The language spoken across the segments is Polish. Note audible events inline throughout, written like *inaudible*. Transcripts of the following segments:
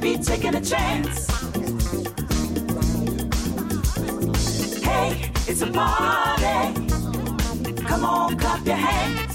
Be taking a chance. Hey, it's a party. Come on, clap your hands.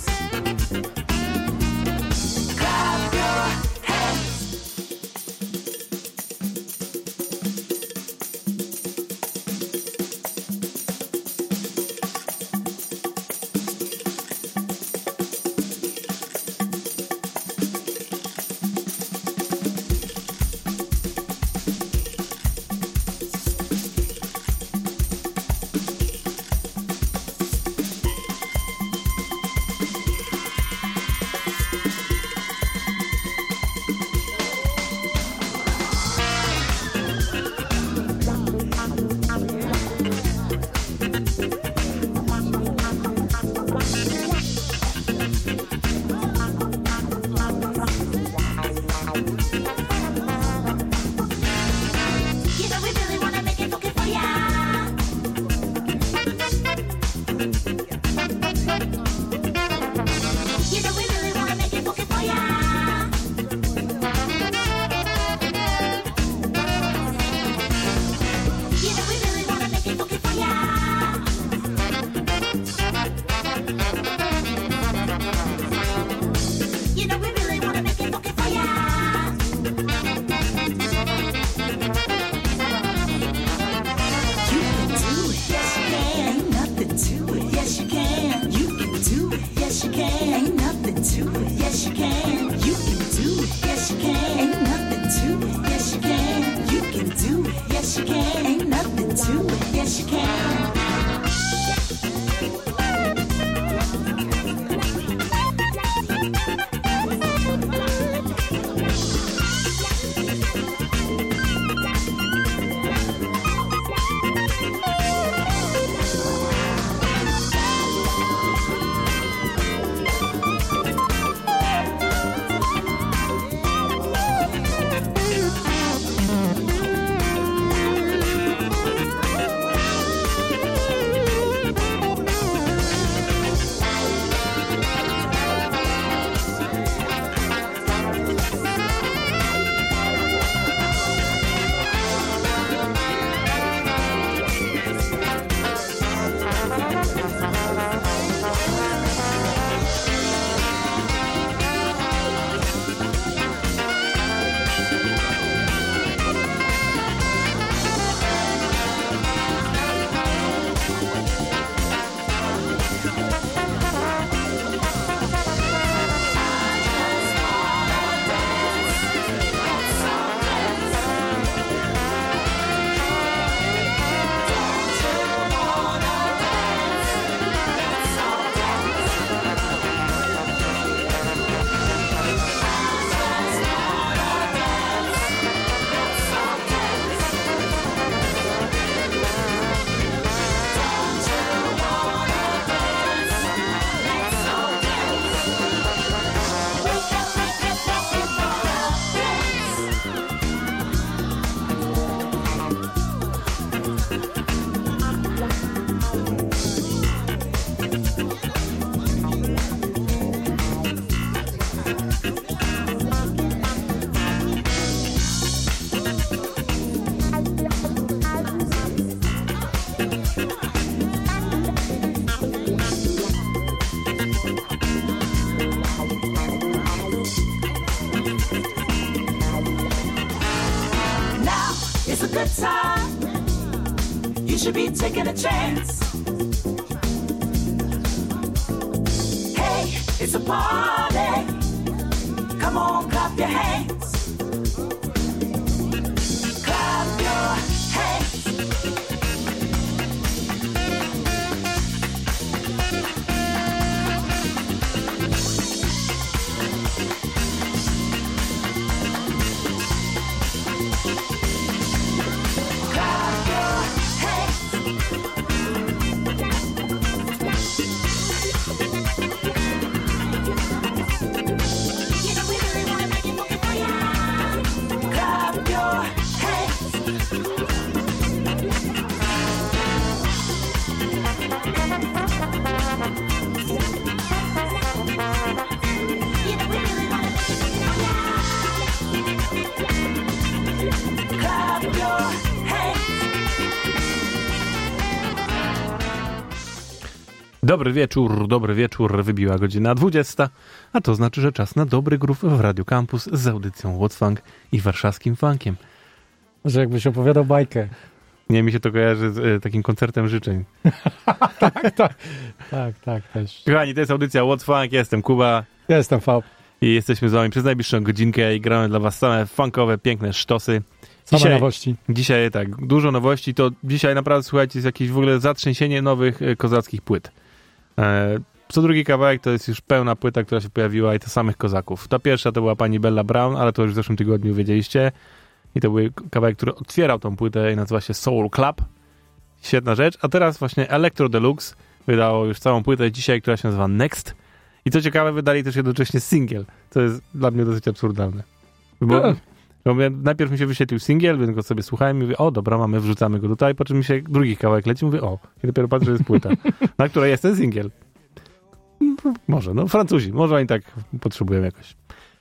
Dobry wieczór, dobry wieczór, wybiła godzina 20, a to znaczy, że czas na dobry grów w Radio Campus z audycją What's Funk i warszawskim funkiem. Że jakbyś opowiadał bajkę. Nie, mi się to kojarzy z e, takim koncertem życzeń. *laughs* Tak, tak, też. Kochani, to jest audycja What's Funk, ja jestem Kuba Ja jestem V. i jesteśmy z wami przez najbliższą godzinkę i gramy dla was same funkowe, piękne sztosy. Same Dzisiaj- nowości. Dzisiaj tak, dużo nowości, to dzisiaj naprawdę, słuchajcie, jest jakieś w ogóle zatrzęsienie nowych e, kozackich płyt. E, co drugi kawałek to jest już pełna płyta, która się pojawiła i to samych kozaków. Ta pierwsza to była pani Bella Brown, ale to już w zeszłym tygodniu wiedzieliście. I to był kawałek, który otwierał tą płytę i nazywa się Soul Club. Świetna rzecz. A teraz właśnie Electro Deluxe wydało już całą płytę dzisiaj, która się nazywa Next. I co ciekawe, wydali też jednocześnie singiel. To jest dla mnie dosyć absurdalne. Bo, Mnie, najpierw mi się wyświetlił singiel, więc go sobie słuchałem i mówię, o dobra, mamy, wrzucamy go tutaj, po czym mi się drugi kawałek leci, mówię, o, i dopiero patrzę, że jest płyta, *laughs* na której jest ten singiel. Może, no Francuzi, może oni tak potrzebują jakoś.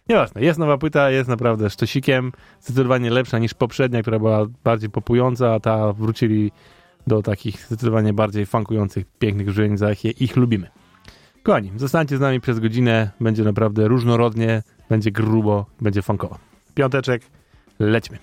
Nieważne, jest nowa płyta, jest naprawdę sztosikiem, zdecydowanie lepsza niż poprzednia, która była bardziej popująca, a ta wrócili do takich zdecydowanie bardziej funkujących, pięknych brzmień, za jakie ich lubimy. Kochani, zostańcie z nami przez godzinę, będzie naprawdę różnorodnie, będzie grubo, będzie funkowo. Piąteczek, lećmy.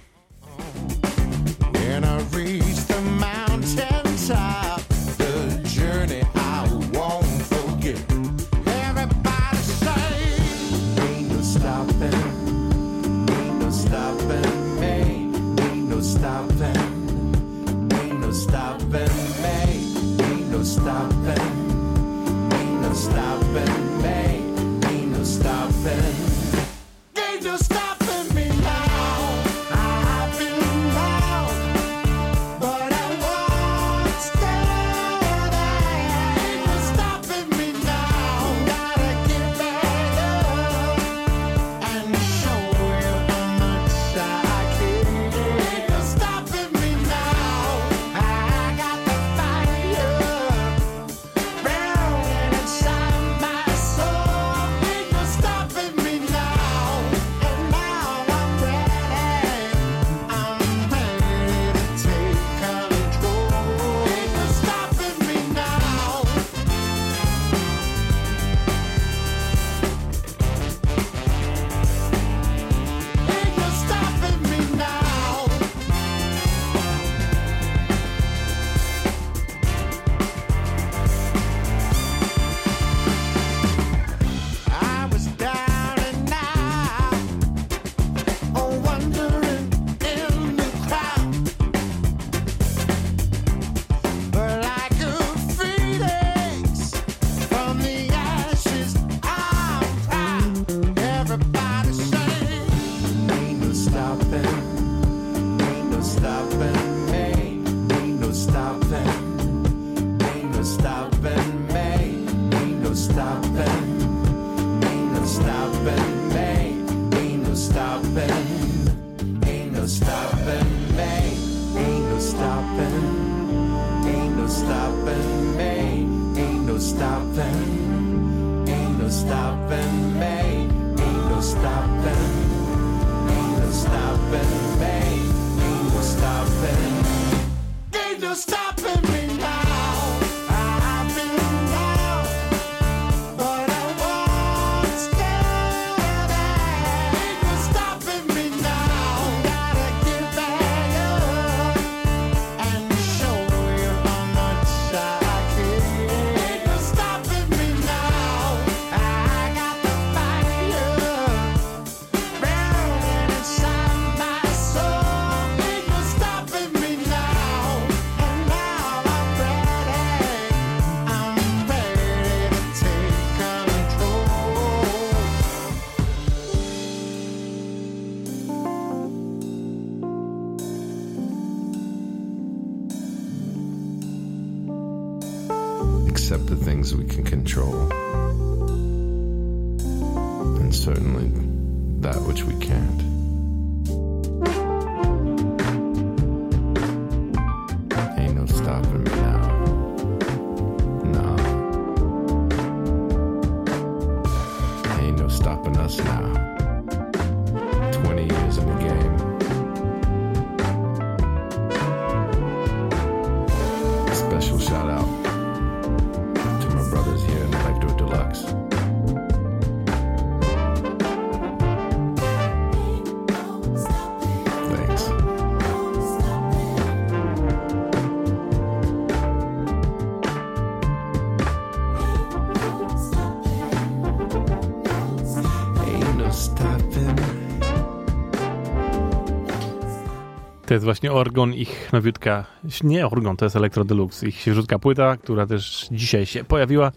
To jest właśnie Orgon, ich nowiutka, nie Orgon, to jest Electro Deluxe, ich świeżutka płyta, która też dzisiaj się pojawiła.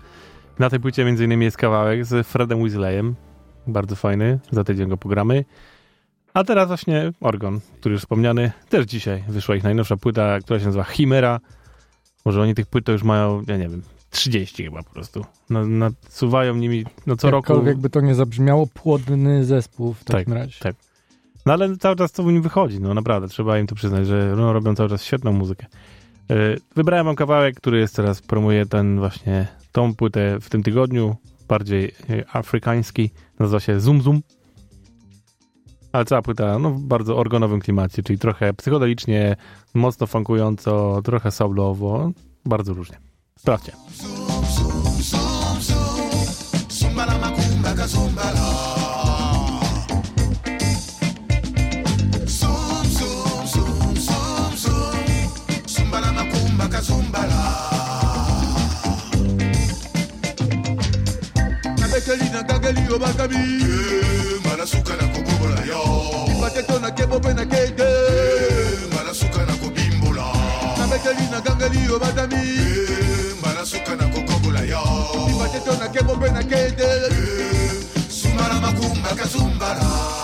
Na tej płycie między innymi jest kawałek z Fredem Weasleyem, bardzo fajny, za tydzień go pogramy. A teraz właśnie Orgon, który już wspomniany, też dzisiaj wyszła ich najnowsza płyta, która się nazywa Chimera. Może oni tych płyt to już mają, ja nie wiem, 30 chyba po prostu. No, nasuwają nimi, no co roku. Jakkolwiek by to nie zabrzmiało, płodny zespół w takim Tak, razie. tak. No ale cały czas to w nim wychodzi, no naprawdę, trzeba im to przyznać, że no, robią cały czas świetną muzykę. Yy, Wybrałem wam kawałek, który jest teraz, promuje ten właśnie, tą płytę w tym tygodniu, bardziej yy, afrykański, nazywa się Zoom Zoom. Ale cała płyta, no w bardzo organowym klimacie, czyli trochę psychodelicznie, mocno funkująco, trochę soulowo, bardzo różnie. Sprawdźcie. Zumbala macumba kazumbala. Zum, bakabi. Eh, ngana suka nakobobola yo. Ipateto nakebo mpe nakede ngana eh, suka nakobimbola nabeteli nagangeli yo batami ngana eh, suka nakokobola yo. Ipateto nakebo mpe nakede sumbala makumba kasumbala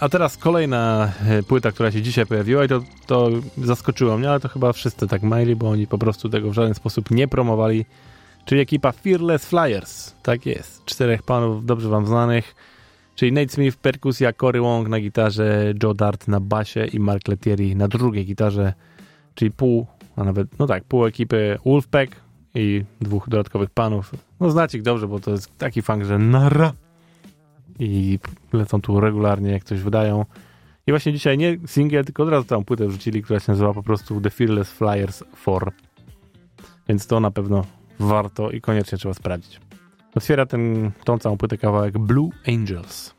A teraz kolejna y, płyta, która się dzisiaj pojawiła i to, to zaskoczyło mnie, ale to chyba wszyscy tak mieli, bo oni po prostu tego w żaden sposób nie promowali. Czyli ekipa Fearless Flyers. Tak jest. Czterech panów dobrze wam znanych. Czyli Nate Smith, perkusja, Cory Wong na gitarze, Joe Dart na basie i Mark Letieri na drugiej gitarze. Czyli pół, a nawet, no tak, pół ekipy Wolfpack i dwóch dodatkowych panów. No znacie ich dobrze, bo to jest taki funk, że nara i lecą tu regularnie, jak coś wydają. I właśnie dzisiaj nie singiel, tylko od razu tam płytę wrzucili, która się nazywa po prostu The Fearless Flyers 4. Więc to na pewno warto i koniecznie trzeba sprawdzić. Otwiera ten, tą całą płytę kawałek Blue Angels.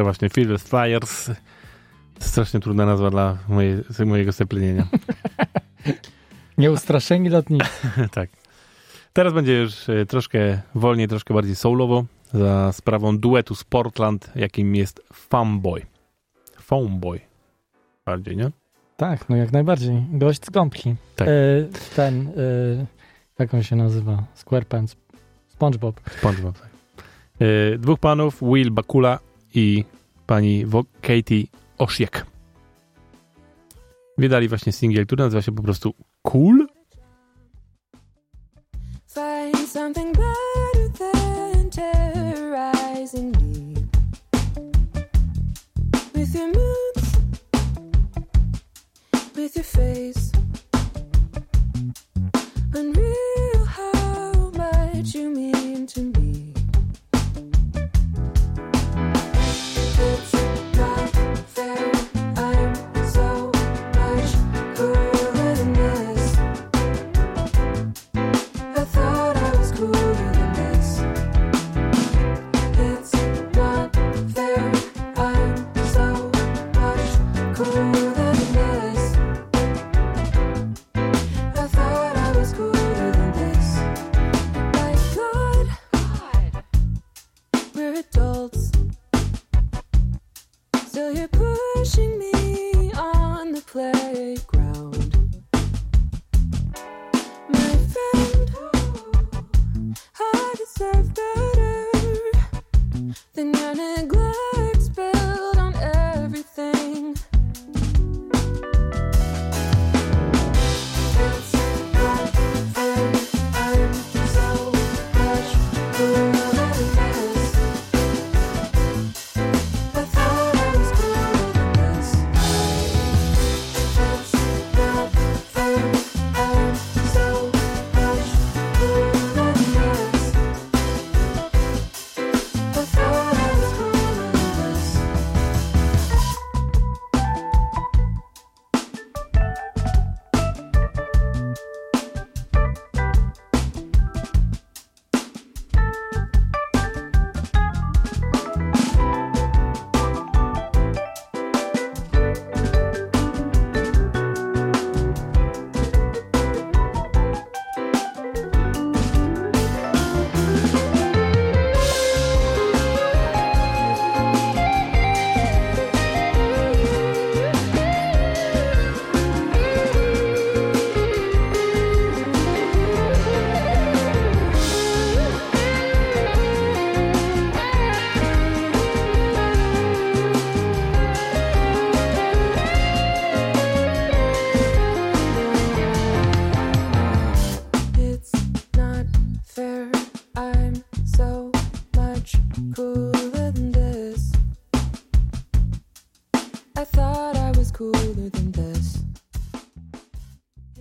To właśnie Fearless Flyers. Strasznie trudna nazwa dla mojej, mojego seplenienia. *laughs* Nieustraszeni lotnicy. *laughs* tak. Teraz będzie już e, troszkę wolniej, troszkę bardziej soulowo za sprawą duetu z Portland, jakim jest Funboy. Funboy. Bardziej, nie? Tak, no jak najbardziej. Gość z gąbki. Tak. E, ten, e, jak on się nazywa? SquarePants. SpongeBob. SpongeBob, tak. Dwóch panów, Will Bakula i pani Katie Oshiek. Wydali właśnie singiel, który nazywa się po prostu Cool. Find something me. With your with your face.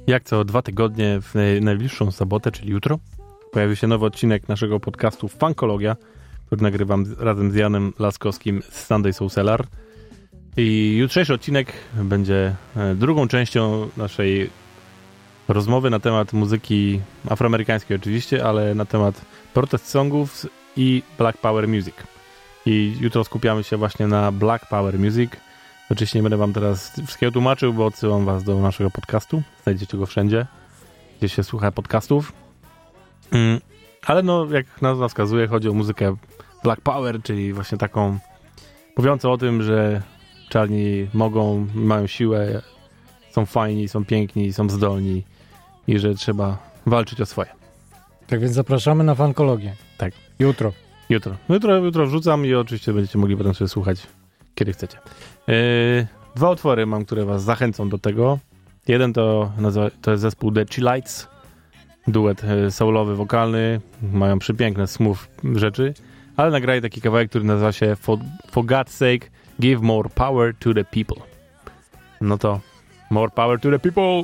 Jak co dwa tygodnie w naj- najbliższą sobotę, czyli jutro, pojawi się nowy odcinek naszego podcastu Funkologia, który nagrywam razem z Janem Laskowskim z Sunday Soul Cellar. I jutrzejszy odcinek będzie e, drugą częścią naszej rozmowy na temat muzyki afroamerykańskiej oczywiście, ale na temat protest songów i Black Power Music. I jutro skupiamy się właśnie na Black Power Music. Oczywiście nie będę wam teraz wszystkiego tłumaczył, bo odsyłam was do naszego podcastu. Znajdziecie go wszędzie, gdzie się słucha podcastów. Mm, ale no, jak nazwa wskazuje, chodzi o muzykę Black Power, czyli właśnie taką mówiącą o tym, że czarni mogą, mają siłę, są fajni, są piękni, są zdolni i że trzeba walczyć o swoje. Tak więc zapraszamy na fankologię. Tak. Jutro. Jutro. Jutro, jutro wrzucam i oczywiście będziecie mogli potem sobie słuchać, kiedy chcecie. Yy, dwa utwory mam, które was zachęcą do tego. Jeden to, nazywa, to jest zespół The Chillites. Duet e, soulowy, wokalny. Mają przepiękne, smooth rzeczy. Ale nagrali taki kawałek, który nazywa się For, For God's Sake, Give More Power to the People. No to More Power to the People!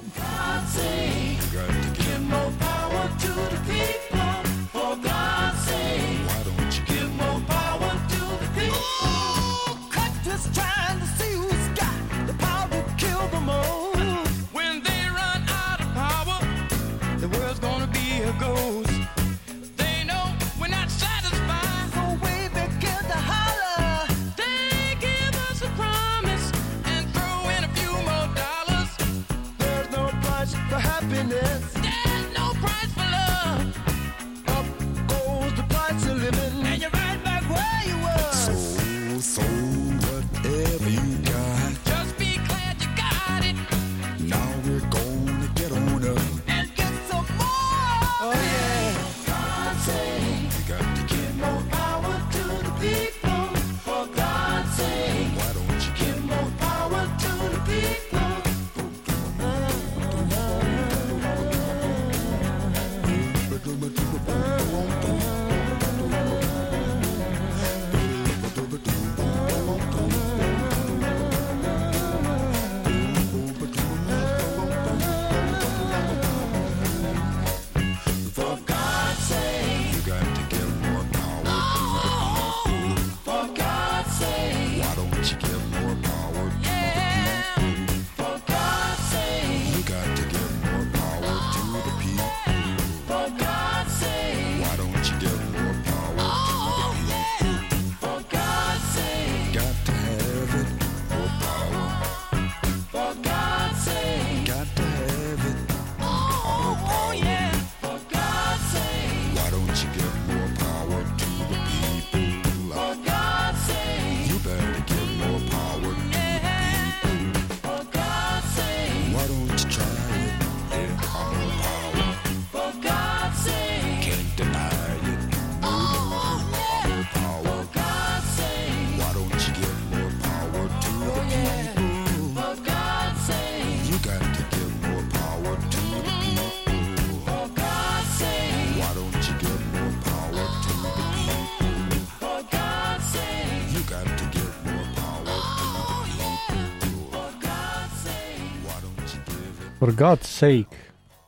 For God's sake.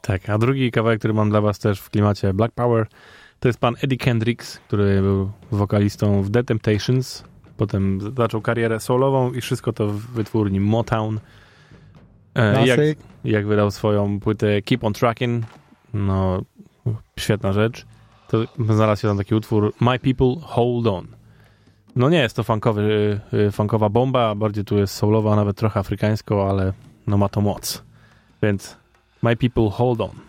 Tak, a drugi kawałek, który mam dla was też w klimacie Black Power, to jest pan Eddie Kendricks, który był wokalistą w The Temptations. Potem zaczął karierę solową i wszystko to w wytwórni Motown. E, jak, jak wydał swoją płytę Keep on Tracking, no świetna rzecz, to znalazł się tam taki utwór My People Hold On. No nie jest to funkowy, y, funkowa bomba, bardziej tu jest soulowa, nawet trochę afrykańsko, ale no ma to moc. Więc My People Hold On.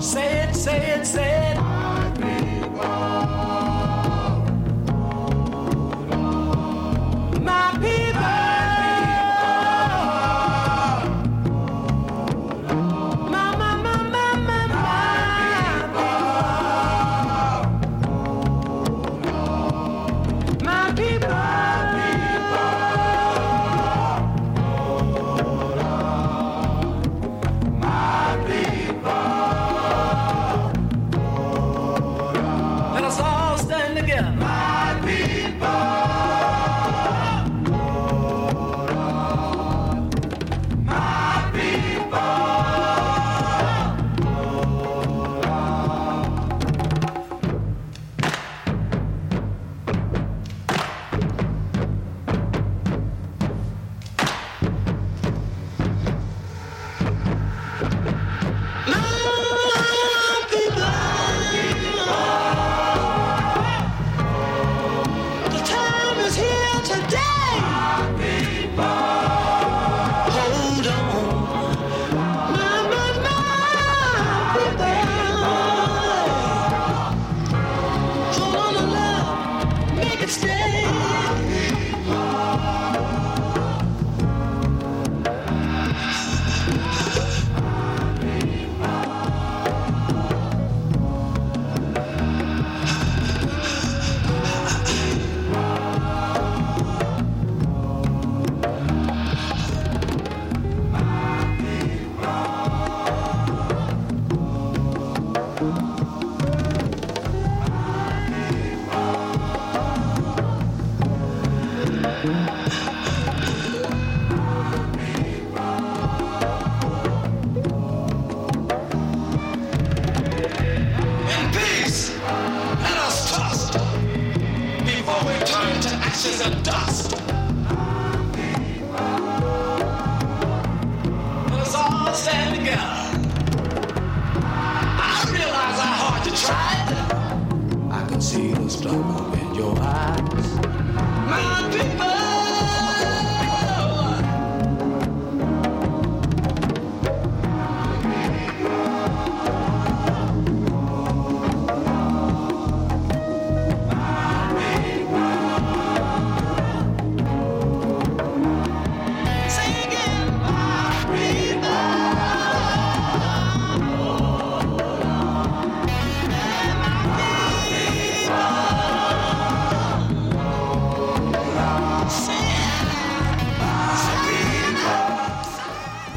Say it, say it, say it.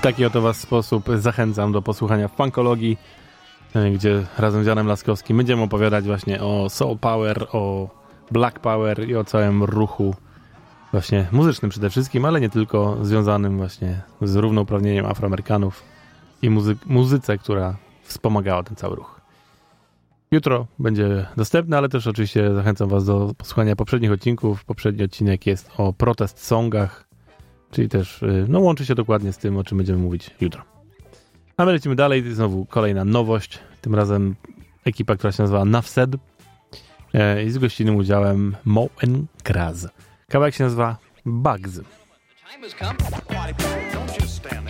Taki oto was sposób zachęcam do posłuchania funkologii, e, gdzie razem z Janem Laskowskim będziemy opowiadać właśnie o soul power, o black power i o całym ruchu właśnie muzycznym przede wszystkim, ale nie tylko, związanym właśnie z równouprawnieniem Afroamerykanów i muzy- muzyce, która wspomagała ten cały ruch. Jutro będzie dostępny, ale też oczywiście zachęcam Was do posłuchania poprzednich odcinków. Poprzedni odcinek jest o protest songach, czyli też y, no, łączy się dokładnie z tym, o czym będziemy mówić jutro. A my lecimy dalej. Znowu kolejna nowość. Tym razem ekipa, która się nazywa Nafsed e, i z gościnnym udziałem Mo and Kraz. Kawałek się nazywa Bugs. Time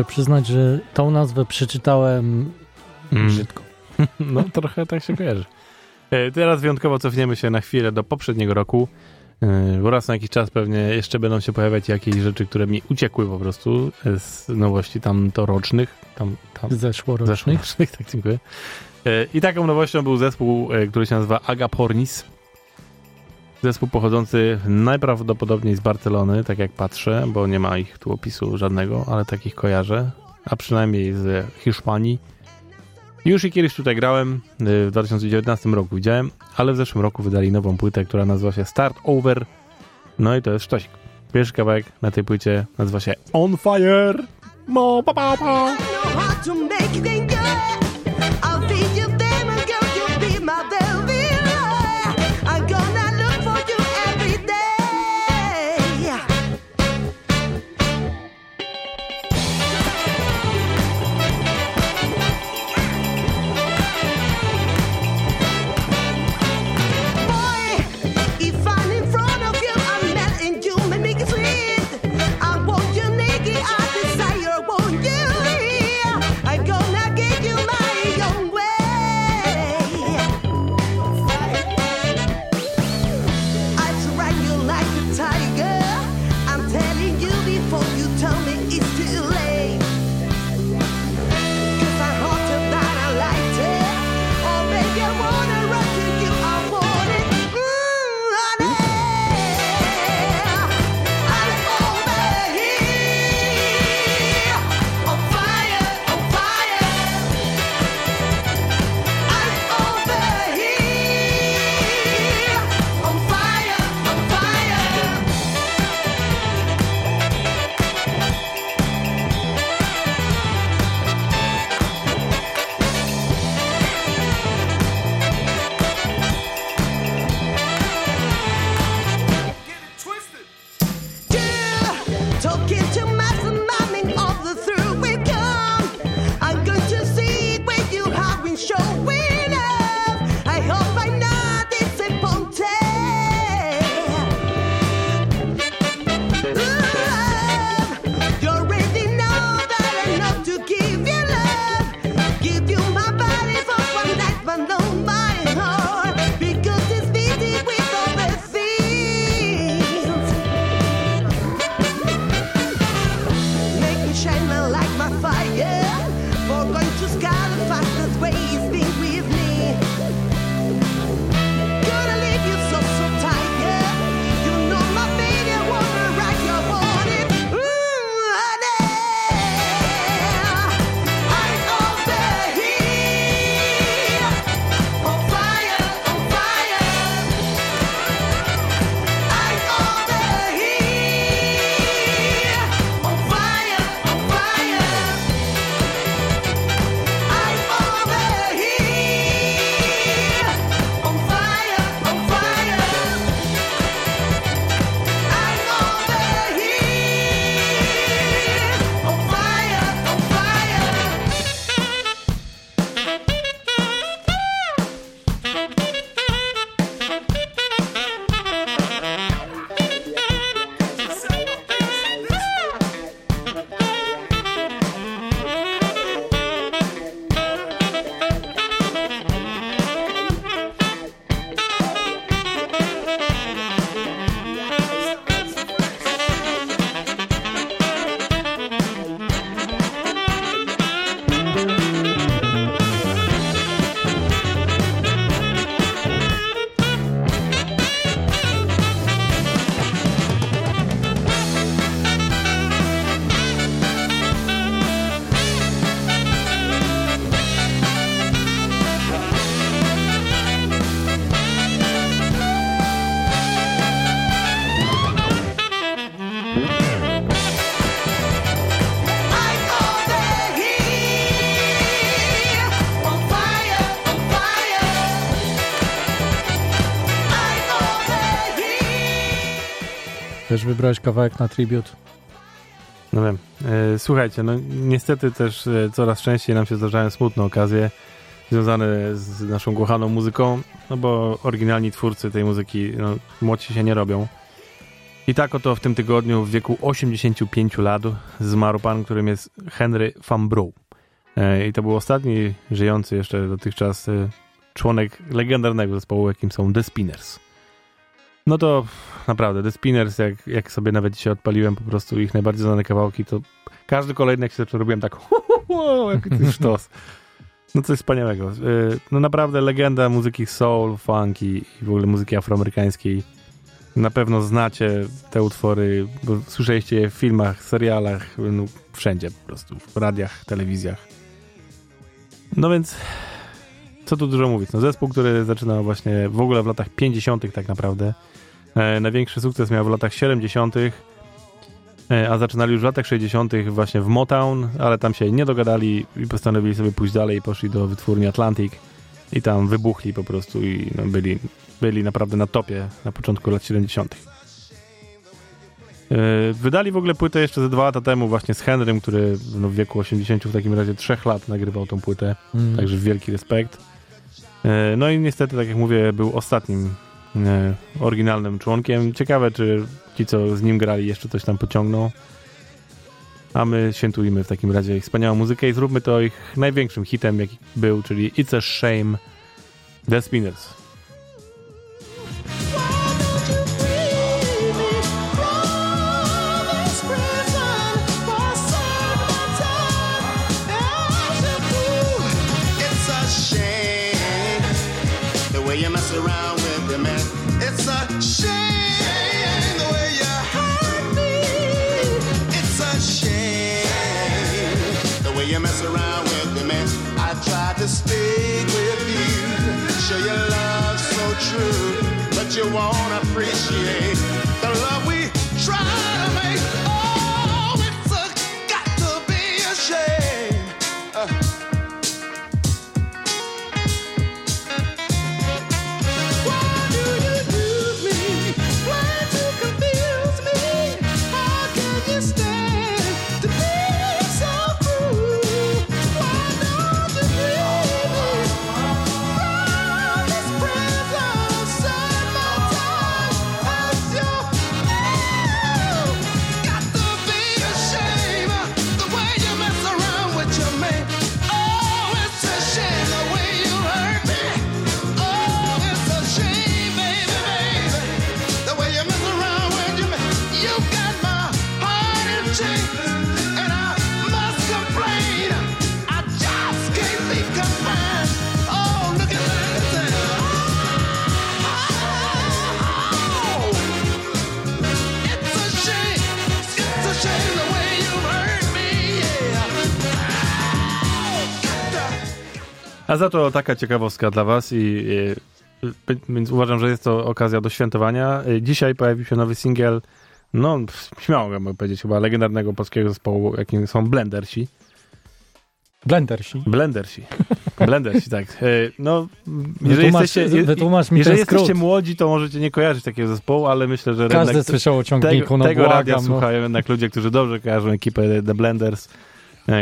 Muszę przyznać, że tą nazwę przeczytałem Mm. brzydko. *laughs* No, trochę tak się kojarzy. E, Teraz wyjątkowo cofniemy się na chwilę do poprzedniego roku, e, bo raz na jakiś czas pewnie jeszcze będą się pojawiać jakieś rzeczy, które mi uciekły po prostu z nowości tam to rocznych, tam, tam Zeszłorocznych. zeszłorocznych, *laughs* tak dziękuję. E, I taką nowością był zespół, który się nazywa Agapornis. Zespół pochodzący najprawdopodobniej z Barcelony, tak jak patrzę, bo nie ma ich tu opisu żadnego, ale takich kojarzę, a przynajmniej z Hiszpanii. Już i kiedyś tutaj grałem, y, w 2019 roku widziałem, ale w zeszłym roku wydali nową płytę, która nazywa się Start Over. No i to jest sztosik. Pierwszy kawałek na tej płycie nazywa się On Fire. Mo, pa, pa, pa. Wybrałeś kawałek na tribute. No wiem. E, słuchajcie, no niestety też e, coraz częściej nam się zdarzają smutne okazje związane z naszą kochaną muzyką, no bo oryginalni twórcy tej muzyki, no, młodsi się nie robią. I tak oto w tym tygodniu w wieku 85 lat zmarł pan, którym jest Henry Van Brou. E, I to był ostatni żyjący jeszcze dotychczas członek legendarnego zespołu, jakim są The Spinners. No to naprawdę, The Spinners, jak, jak sobie nawet dzisiaj odpaliłem po prostu ich najbardziej znane kawałki, to każdy kolejny jak się robiłem tak *laughs* hu, jaki to *laughs* sztos. No coś wspaniałego. Y, No naprawdę legenda muzyki soul, funk i, i w ogóle muzyki afroamerykańskiej. Na pewno znacie te utwory, bo słyszeliście je w filmach, serialach, no, wszędzie po prostu, w radiach, telewizjach. No więc, co tu dużo mówić. No, zespół, który zaczynał właśnie w ogóle w latach 50. tak naprawdę. E, największy sukces miał w latach 70., e, a zaczynali już w latach 60. właśnie w Motown, ale tam się nie dogadali i postanowili sobie pójść dalej i poszli do wytwórni Atlantic i tam wybuchli po prostu i no, byli, byli naprawdę na topie na początku lat 70. E, Wydali w ogóle płytę jeszcze ze dwa lata temu właśnie z Henrym, który no, w wieku 80 w takim razie 3 lat nagrywał tą płytę. Mm. Także wielki respekt. No i niestety, tak jak mówię, był ostatnim oryginalnym członkiem. Ciekawe, czy ci, co z nim grali, jeszcze coś tam pociągną. A my świętujemy w takim razie ich wspaniałą muzykę i zróbmy to ich największym hitem, jaki był, czyli It's a Shame The Spinners. You won't appreciate A za to taka ciekawostka dla was i więc uważam, że jest to okazja do świętowania. E, Dzisiaj pojawił się nowy singiel, no śmiało mogę powiedzieć, chyba legendarnego polskiego zespołu, jakim są Blendersi. Blendersi. Blendersi. *laughs* Blendersi, tak. E, No, jeżeli Wytłumacz- jesteście, je- wytłumacz mi jeżeli jesteście młodzi, to możecie nie kojarzyć takiego zespołu, ale myślę, że Każdy słyszał o tego, ciągniku, no tego radia błagam. No. słuchają jednak ludzie, którzy dobrze kojarzą ekipę The Blenders,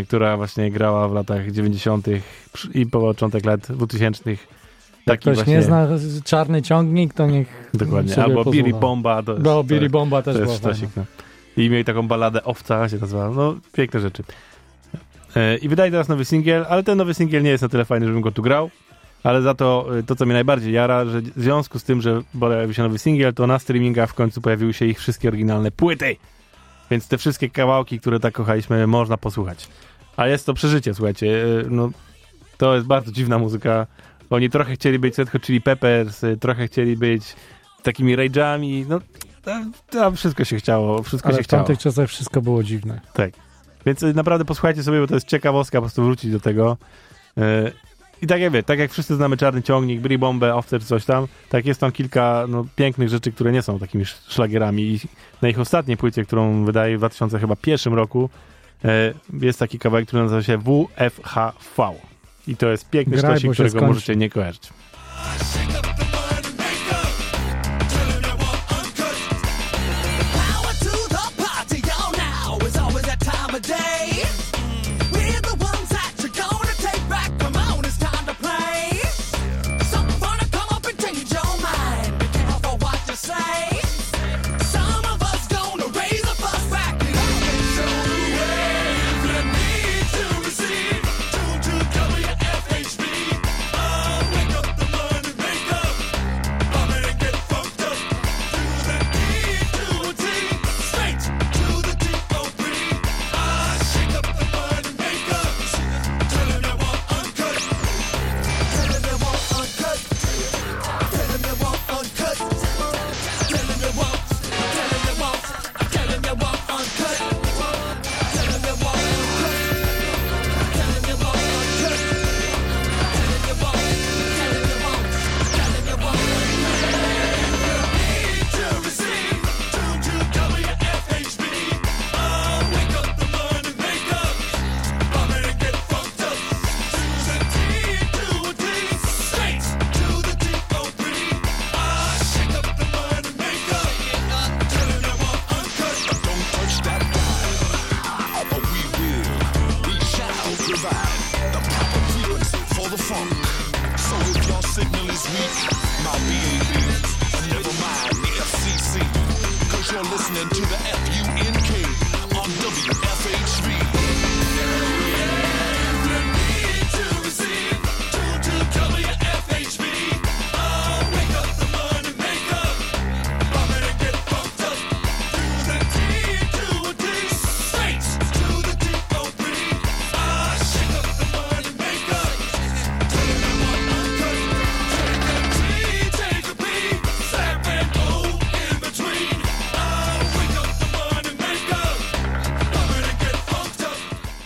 która właśnie grała w latach 90. przy- i początek lat 2000. Jak ktoś właśnie, nie zna czarny ciągnik, to niech Dokładnie. Albo. Billy Bomba. To jest, No, Billy Bomba też to była jest sztosik, no. I mieli taką balladę Owca się nazywała. No, piękne rzeczy. E, I wydaje teraz nowy singiel, ale ten nowy singiel nie jest na tyle fajny, żebym go tu grał. Ale za to, e, to co mnie najbardziej jara, że w związku z tym, że pojawił się nowy singiel, to na streamingach w końcu pojawiły się ich wszystkie oryginalne płyty. Więc te wszystkie kawałki, które tak kochaliśmy, można posłuchać. A jest to przeżycie, słuchajcie. e, No, to jest bardzo dziwna muzyka. Oni trochę chcieli być Red Hot Chili Peppers, e, trochę chcieli być takimi rage'ami. No, tam, tam wszystko się chciało, wszystko Ale się w chciało. tamtych czasach wszystko było dziwne. Tak. Więc y, naprawdę posłuchajcie sobie, bo to jest ciekawostka, po prostu wrócić do tego. I tak jak wie, tak jak wszyscy znamy Czarny Ciągnik, Bri Bombę, czy coś tam, tak jest tam kilka no, pięknych rzeczy, które nie są takimi sz- szlagierami. I na ich ostatniej płycie, którą wydaje w 2001 roku, y, jest taki kawałek, który nazywa się WFHV. I to jest piękny Graj, sztosik, którego możecie nie kojarzyć.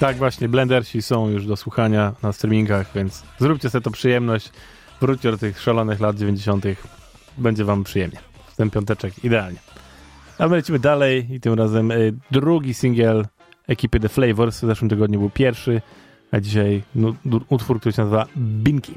Tak właśnie, Blendersi są już do słuchania na streamingach, więc zróbcie sobie to przyjemność. Wróćcie do tych szalonych lat 90. Będzie wam przyjemnie. Ten piąteczek idealnie. A my lecimy dalej i tym razem y, drugi singiel ekipy The Flavors. W zeszłym tygodniu był pierwszy, a dzisiaj du- utwór, który się nazywa Binki.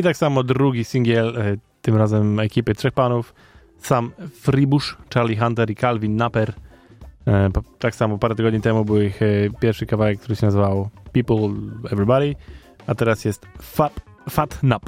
I tak samo drugi singiel, e, tym razem ekipy trzech panów, sam Fribush, Charlie Hunter i Calvin Napper. E, Tak samo parę tygodni temu był ich e, pierwszy kawałek, który się nazywał People Everybody, a teraz jest Fat, Fat Nap.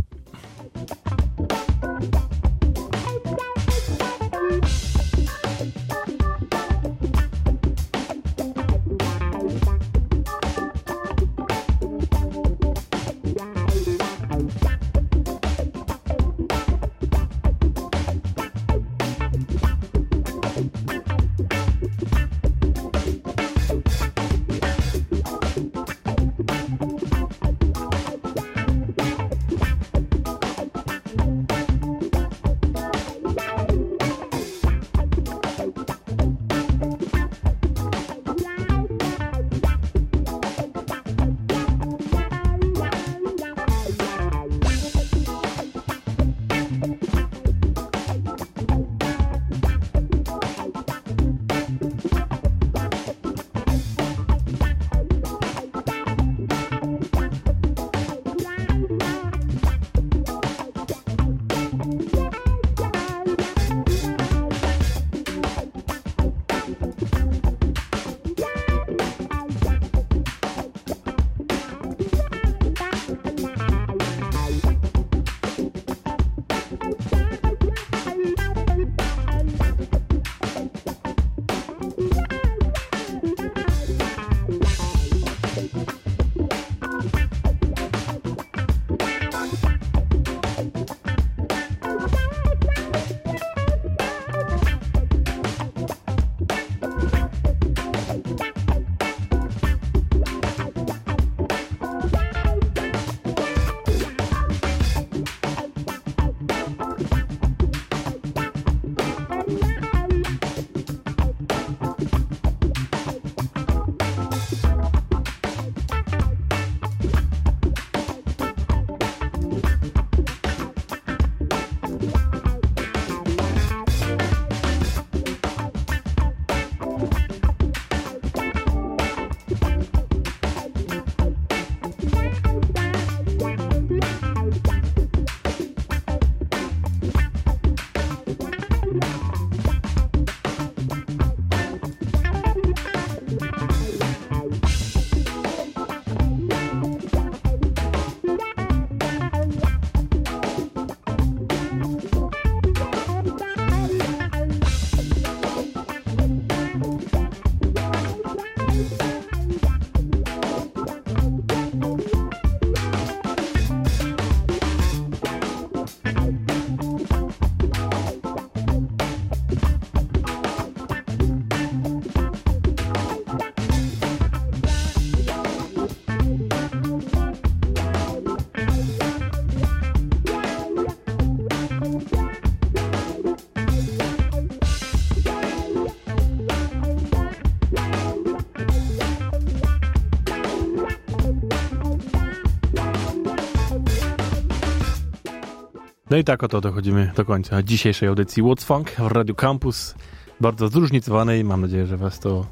No i tak oto dochodzimy do końca dzisiejszej audycji What's Funk w Radio Campus. Bardzo zróżnicowanej. Mam nadzieję, że was to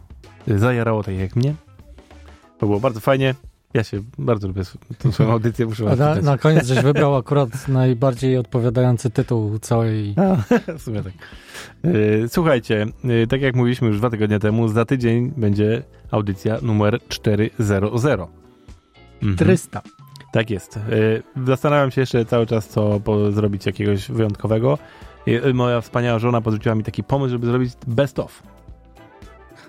zajarało tak jak mnie. To było bardzo fajnie. Ja się bardzo lubię tą swoją *laughs* audycję, muszę A was na, na koniec żeś *laughs* wybrał akurat najbardziej odpowiadający tytuł całej... A, *laughs* w sumie tak. Yy, Słuchajcie, yy, tak jak mówiliśmy już dwa tygodnie temu, za tydzień będzie audycja numer 400. Mhm. 300. Tak jest. Yy, Zastanawiam się jeszcze cały czas, co zrobić jakiegoś wyjątkowego. Yy, Moja wspaniała żona podrzuciła mi taki pomysł, żeby zrobić best of.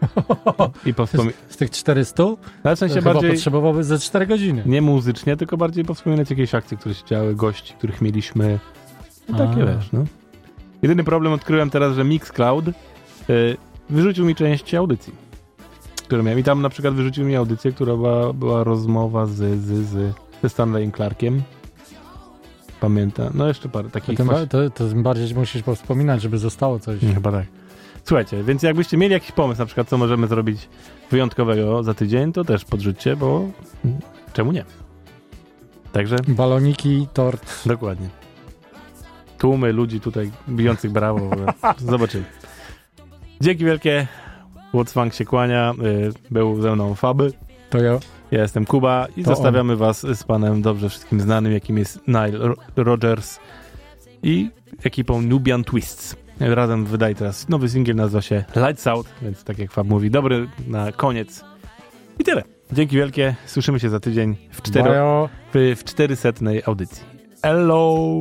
*laughs* I powspomie- Z tych 400 no, w to sensie chyba bardziej potrzebowałby ze 4 godziny. nie muzycznie, tylko bardziej powspominać jakieś akcje, które się działy, gości, których mieliśmy. No takie A. wiesz, no. Jedyny problem odkryłem teraz, że Mixcloud y, wyrzucił mi część audycji, które miałem. I tam na przykład wyrzucił mi audycję, która była, była rozmowa z, z, z, ze Stanleyem Clarkiem. Pamiętam. No jeszcze parę To takich tym, ba- to, to tym bardziej musisz wspominać, żeby zostało coś. Chyba tak. Słuchajcie, więc jakbyście mieli jakiś pomysł, na przykład co możemy zrobić wyjątkowego za tydzień, to też podrzućcie, bo czemu nie? Także Baloniki, tort. dokładnie. Tłumy ludzi tutaj bijących brawo. *laughs* Zobaczymy. Dzięki wielkie. What's Funk się kłania. Y, Był ze mną Faby. To ja. Ja jestem Kuba i To zostawiamy was z panem dobrze wszystkim znanym, jakim jest Nile Ro- Rodgers i ekipą Nubian Twists. Razem wydaje teraz nowy singiel, nazywa się Lights Out, więc tak jak Fab mówi, dobry na koniec. I tyle. Dzięki wielkie, słyszymy się za tydzień w, cztero, w, w 400 audycji. Hello!